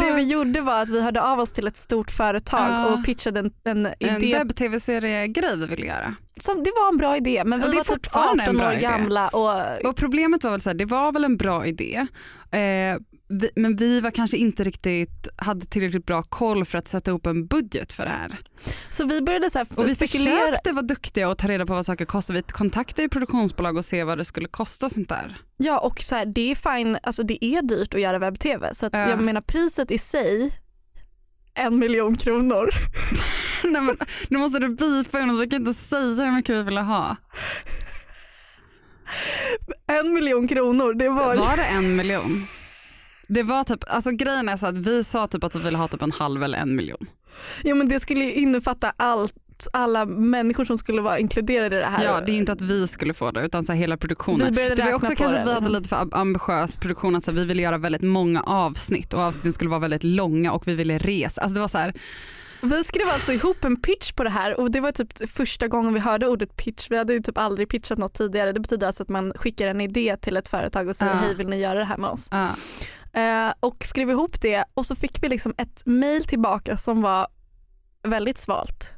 Det vi gjorde var att vi hörde av oss till ett stort företag Ja. och pitchade en, en En idé. webb-tv-serie-grej vi ville göra. Som, det var en bra idé men vi var typ fortfarande en 18 bra år idé. gamla och Och problemet var väl så här, det var väl en bra idé. Eh, vi, men vi var kanske inte riktigt, hade tillräckligt bra koll för att sätta upp en budget för det här. så vi började så Och vi spekulera. försökte vara duktiga och ta reda på vad saker kostar. Vi kontaktade produktionsbolag och se vad det skulle kosta och sånt där. Ja och så här, det är fine, alltså det är dyrt att göra webb-tv så att Ja. jag menar priset i sig en miljon kronor. *laughs* Nej, men, nu måste du bipa Jonas, vi kan inte säga hur mycket vi ville ha. En miljon kronor det var Var det en miljon? Det var typ, alltså grejen är så att vi sa typ att vi ville ha typ en halv eller en miljon. Ja men det skulle ju innefatta allt, alla människor som skulle vara inkluderade i det här. Ja det är inte att vi skulle få det utan så hela vi produktionen. började Det var också kanske det. att vi hade lite för ambitiös produktion, att så vi ville göra väldigt många avsnitt och avsnitten skulle vara väldigt långa och vi ville resa. Alltså det var så här, Vi skrev alltså ihop en pitch på det här och det var typ första gången vi hörde ordet pitch. Vi hade typ aldrig pitchat något tidigare. Det betyder alltså att man skickar en idé till ett företag och säger Ja. hej vill ni göra det här med oss? ja. Eh, och skrev ihop det och så fick vi liksom ett mail tillbaka som var väldigt svalt.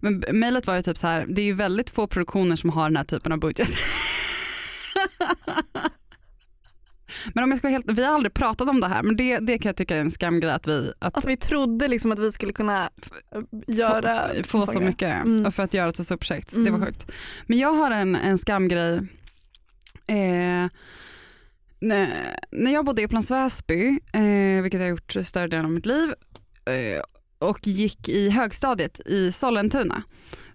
Men mejlet var ju typ så här, det är ju väldigt få produktioner som har den här typen av budget. *laughs* men om jag ska vara helt, vi har aldrig pratat om det här men det, det kan jag tycka är en skamgrej att vi att Alltså vi trodde liksom att vi skulle kunna eh, göra få, få så mycket Mm. och för att göra ett så stort projekt. Det var Mm. sjukt. Men jag har en, en skamgrej. Eh, när, när jag bodde i Upplands Väsby, eh, vilket jag har gjort större delen av mitt liv, eh, och gick i högstadiet i Sollentuna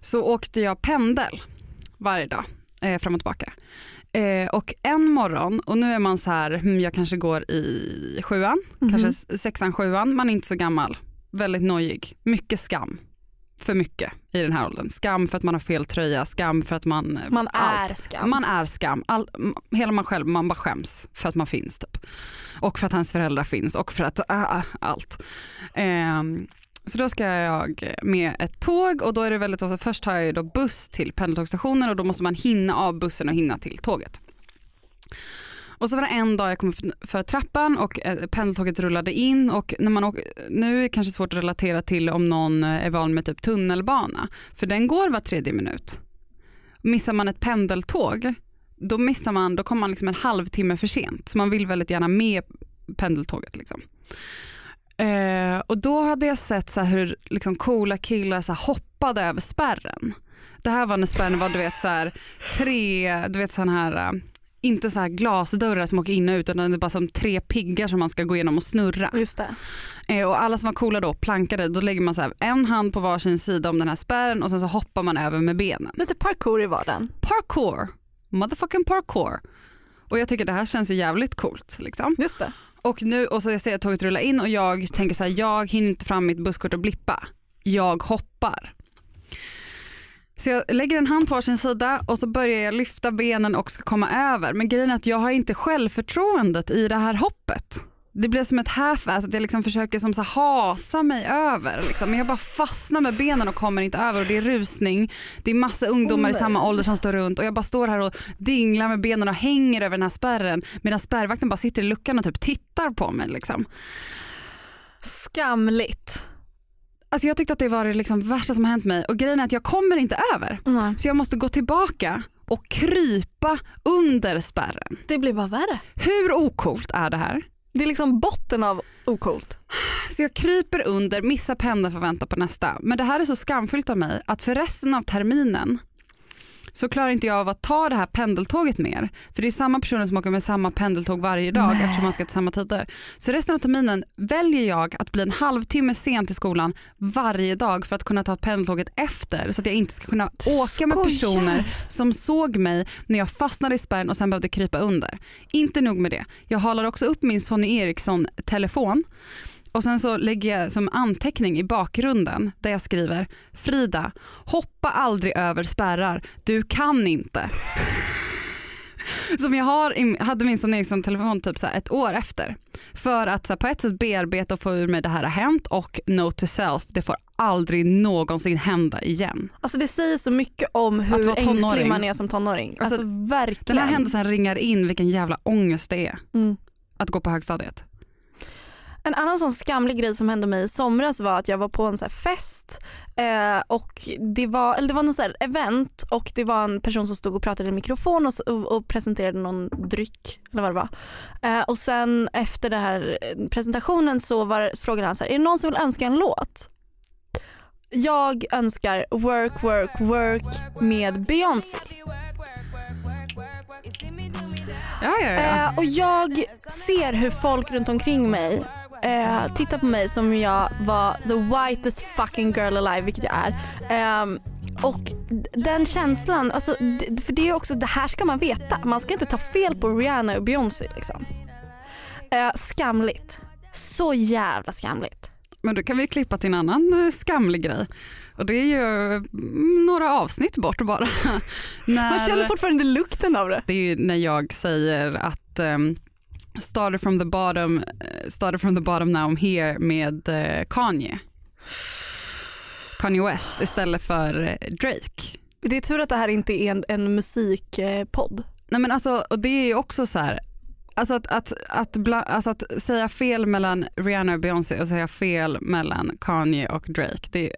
så åkte jag pendel varje dag eh, fram och tillbaka. Eh, och en morgon, och nu är man så här, hmm, jag kanske går i sjuan, Mhm. kanske s- sexan, sjuan, man är inte så gammal, väldigt nojig, mycket skam. För mycket i den här åldern. Skam för att man har fel tröja, skam för att man... Man allt. är skam. Man är skam. All, hela man själv, man bara skäms för att man finns. Typ. Och för att hans föräldrar finns och för att ah, allt. Ehm, så då ska jag med ett tåg och då är det väldigt ofta, först tar jag då buss till pendeltågsstationen och då måste man hinna av bussen och hinna till tåget. Och så var det en dag jag kom för trappan och eh, pendeltåget rullade in och när man åker, nu är det kanske svårt att relatera till om någon eh, är van med typ tunnelbana för den går var tredje minut. Missar man ett pendeltåg då missar man, då kommer man liksom en halvtimme för sent så man vill väldigt gärna med pendeltåget. Liksom. Eh, och då hade jag sett så hur liksom coola killar så hoppade över spärren. Det här var när spärren var du vet, så här, tre, du vet sån här eh, inte så här glasdörrar som åker in och ut utan det är bara som tre piggar som man ska gå igenom och snurra. Just det. Eh, och alla som var coola då plankade, då lägger man så här, en hand på varsin sida om den här spärren och sen så hoppar man över med benen. Lite parkour i vardagen. Parkour, motherfucking parkour. Och jag tycker det här känns ju jävligt coolt. Liksom. Just det. Och nu och så jag ser tåget rulla in och jag tänker så här, jag hinner inte fram mitt busskort och blippa. Jag hoppar. Så jag lägger en hand på varsin sida och så börjar jag lyfta benen och ska komma över. Men grejen är att jag har inte självförtroendet i det här hoppet. Det blir som ett half-ass, att jag liksom försöker som så hasa mig över. Liksom. Men jag bara fastnar med benen och kommer inte över och det är rusning. Det är massa ungdomar Oh, i samma ålder som står runt och jag bara står här och dinglar med benen och hänger över den här spärren medan spärrvakten bara sitter i luckan och typ tittar på mig. Liksom. Skamligt. Alltså jag tyckte att det var det liksom värsta som har hänt mig och grejen är att jag kommer inte över. Nej. Så jag måste gå tillbaka och krypa under spärren. Det blir bara värre. Hur okult är det här? Det är liksom botten av ocoolt. Så jag kryper under, missar pendeln för att vänta på nästa. Men det här är så skamfyllt av mig att för resten av terminen så klarar inte jag av att ta det här pendeltåget mer. För det är samma personer som åker med samma pendeltåg varje dag Nej. eftersom man ska till samma tider. Så resten av terminen väljer jag att bli en halvtimme sen till skolan varje dag för att kunna ta pendeltåget efter så att jag inte ska kunna åka med skojar. personer som såg mig när jag fastnade i spärren och sen behövde krypa under. Inte nog med det, jag halar också upp min Sony Ericsson telefon och sen så lägger jag som anteckning i bakgrunden där jag skriver Frida, hoppa aldrig över spärrar, du kan inte. *laughs* Som jag har, hade min Sony Ericsson-telefon typ så ett år efter. För att så på ett sätt bearbeta och få ur mig det här har hänt och note to self, det får aldrig någonsin hända igen. Alltså det säger så mycket om hur ängslig man är som tonåring. Alltså, Alltså, verkligen. Den här händelsen ringar in vilken jävla ångest det är Mm. att gå på högstadiet. En annan sån skamlig grej som hände mig i somras var att jag var på en så fest eh, och det var, eller det var någon så event och det var en person som stod och pratade i mikrofon och, och, och presenterade någon dryck eller vad det var. Eh, och sen efter den här eh, presentationen så var frågan han så här, är det någon som vill önska en låt? Jag önskar Work Work Work med Beyoncé. Ja, ja, ja. Eh, och jag ser hur folk runt omkring mig eh, tittar på mig som jag var the whitest fucking girl alive, vilket jag är. Ehm, och den känslan, alltså, för det är också, det här ska man veta. Man ska inte ta fel på Rihanna och Beyoncé liksom. Eh, skamligt. Så jävla skamligt. Men då kan vi klippa till en annan eh, skamlig grej. Och det är ju mm, några avsnitt bort bara. när, *laughs* Man känner fortfarande lukten av det. det är när jag säger att um, started from the bottom, eh, started from the bottom now I'm here med eh, Kanye. Kanye West istället för eh, Drake. Det är tur att det här inte är en, en musikpodd. Nej men alltså, och det är ju också så här, alltså att, att, att, bla, alltså att säga fel mellan Rihanna och Beyoncé och säga fel mellan Kanye och Drake, det är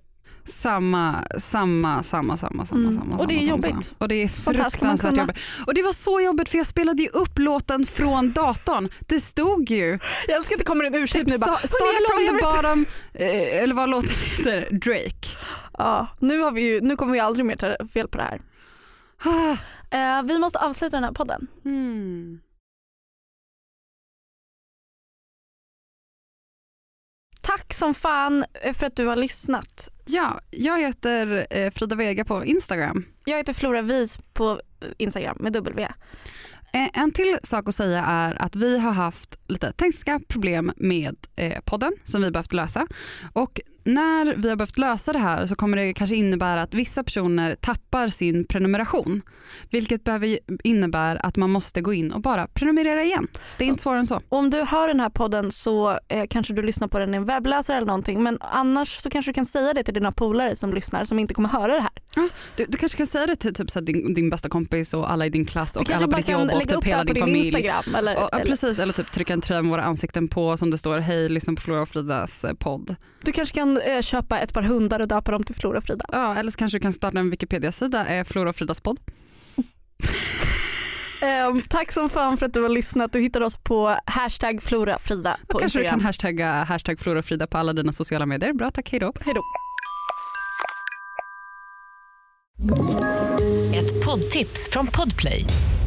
samma, samma, samma, samma, samma, Mm. samma. Och det är samma, jobbigt. Samma. Och det är fruktansvärt jobbigt. Och det var så jobbigt för jag spelade ju upp låten från datorn. Det stod ju Jag älskar att det kommer en ursäkt typ nu bara, sta- "Hörni, jag Start from the vet." bottom, eh, eller vad låten heter, Drake. Ja, nu, har vi ju, nu kommer vi aldrig mer ta fel på det här. *sighs* Eh, vi måste avsluta den här podden. Hmm. Tack som fan för att du har lyssnat. Ja, jag heter eh, Frida Vega på Instagram. Jag heter Flora Vis på Instagram med W. Eh, En till sak att säga är att vi har haft lite tekniska problem med eh, podden som vi behövt lösa. Och när vi har behövt lösa det här så kommer det kanske innebära att vissa personer tappar sin prenumeration. Vilket behöver innebär att man måste gå in och bara prenumerera igen. Det är inte svårare än så. Om du hör den här podden så eh, kanske du lyssnar på den i en webbläsare eller någonting men annars så kanske du kan säga det till dina polare som lyssnar som inte kommer höra det här. Ja, du, du kanske kan säga det till typ, så din, din bästa kompis och alla i din klass Du och alla på ditt jobb och typ hela på din familj. Instagram. Eller, Ja, eller, precis, eller typ trycka en tröja med våra ansikten på som det står hej lyssna på Flora och Fridas eh, podd. du kanske kan eh, köpa ett par hundar och döpa dem till Flora och Frida. Ja, eller så kanske du kan starta en Wikipedia-sida, eh, Flora och Fridas podd. *laughs* Ehm, tack som fan för att du har lyssnat. Du hittar oss på hashtag florafrida på Och kanske du kan hashtagga hashtag Flora och Frida på alla dina sociala medier. Bra, tack, hej då. Hej då. Ett poddtips från Podplay.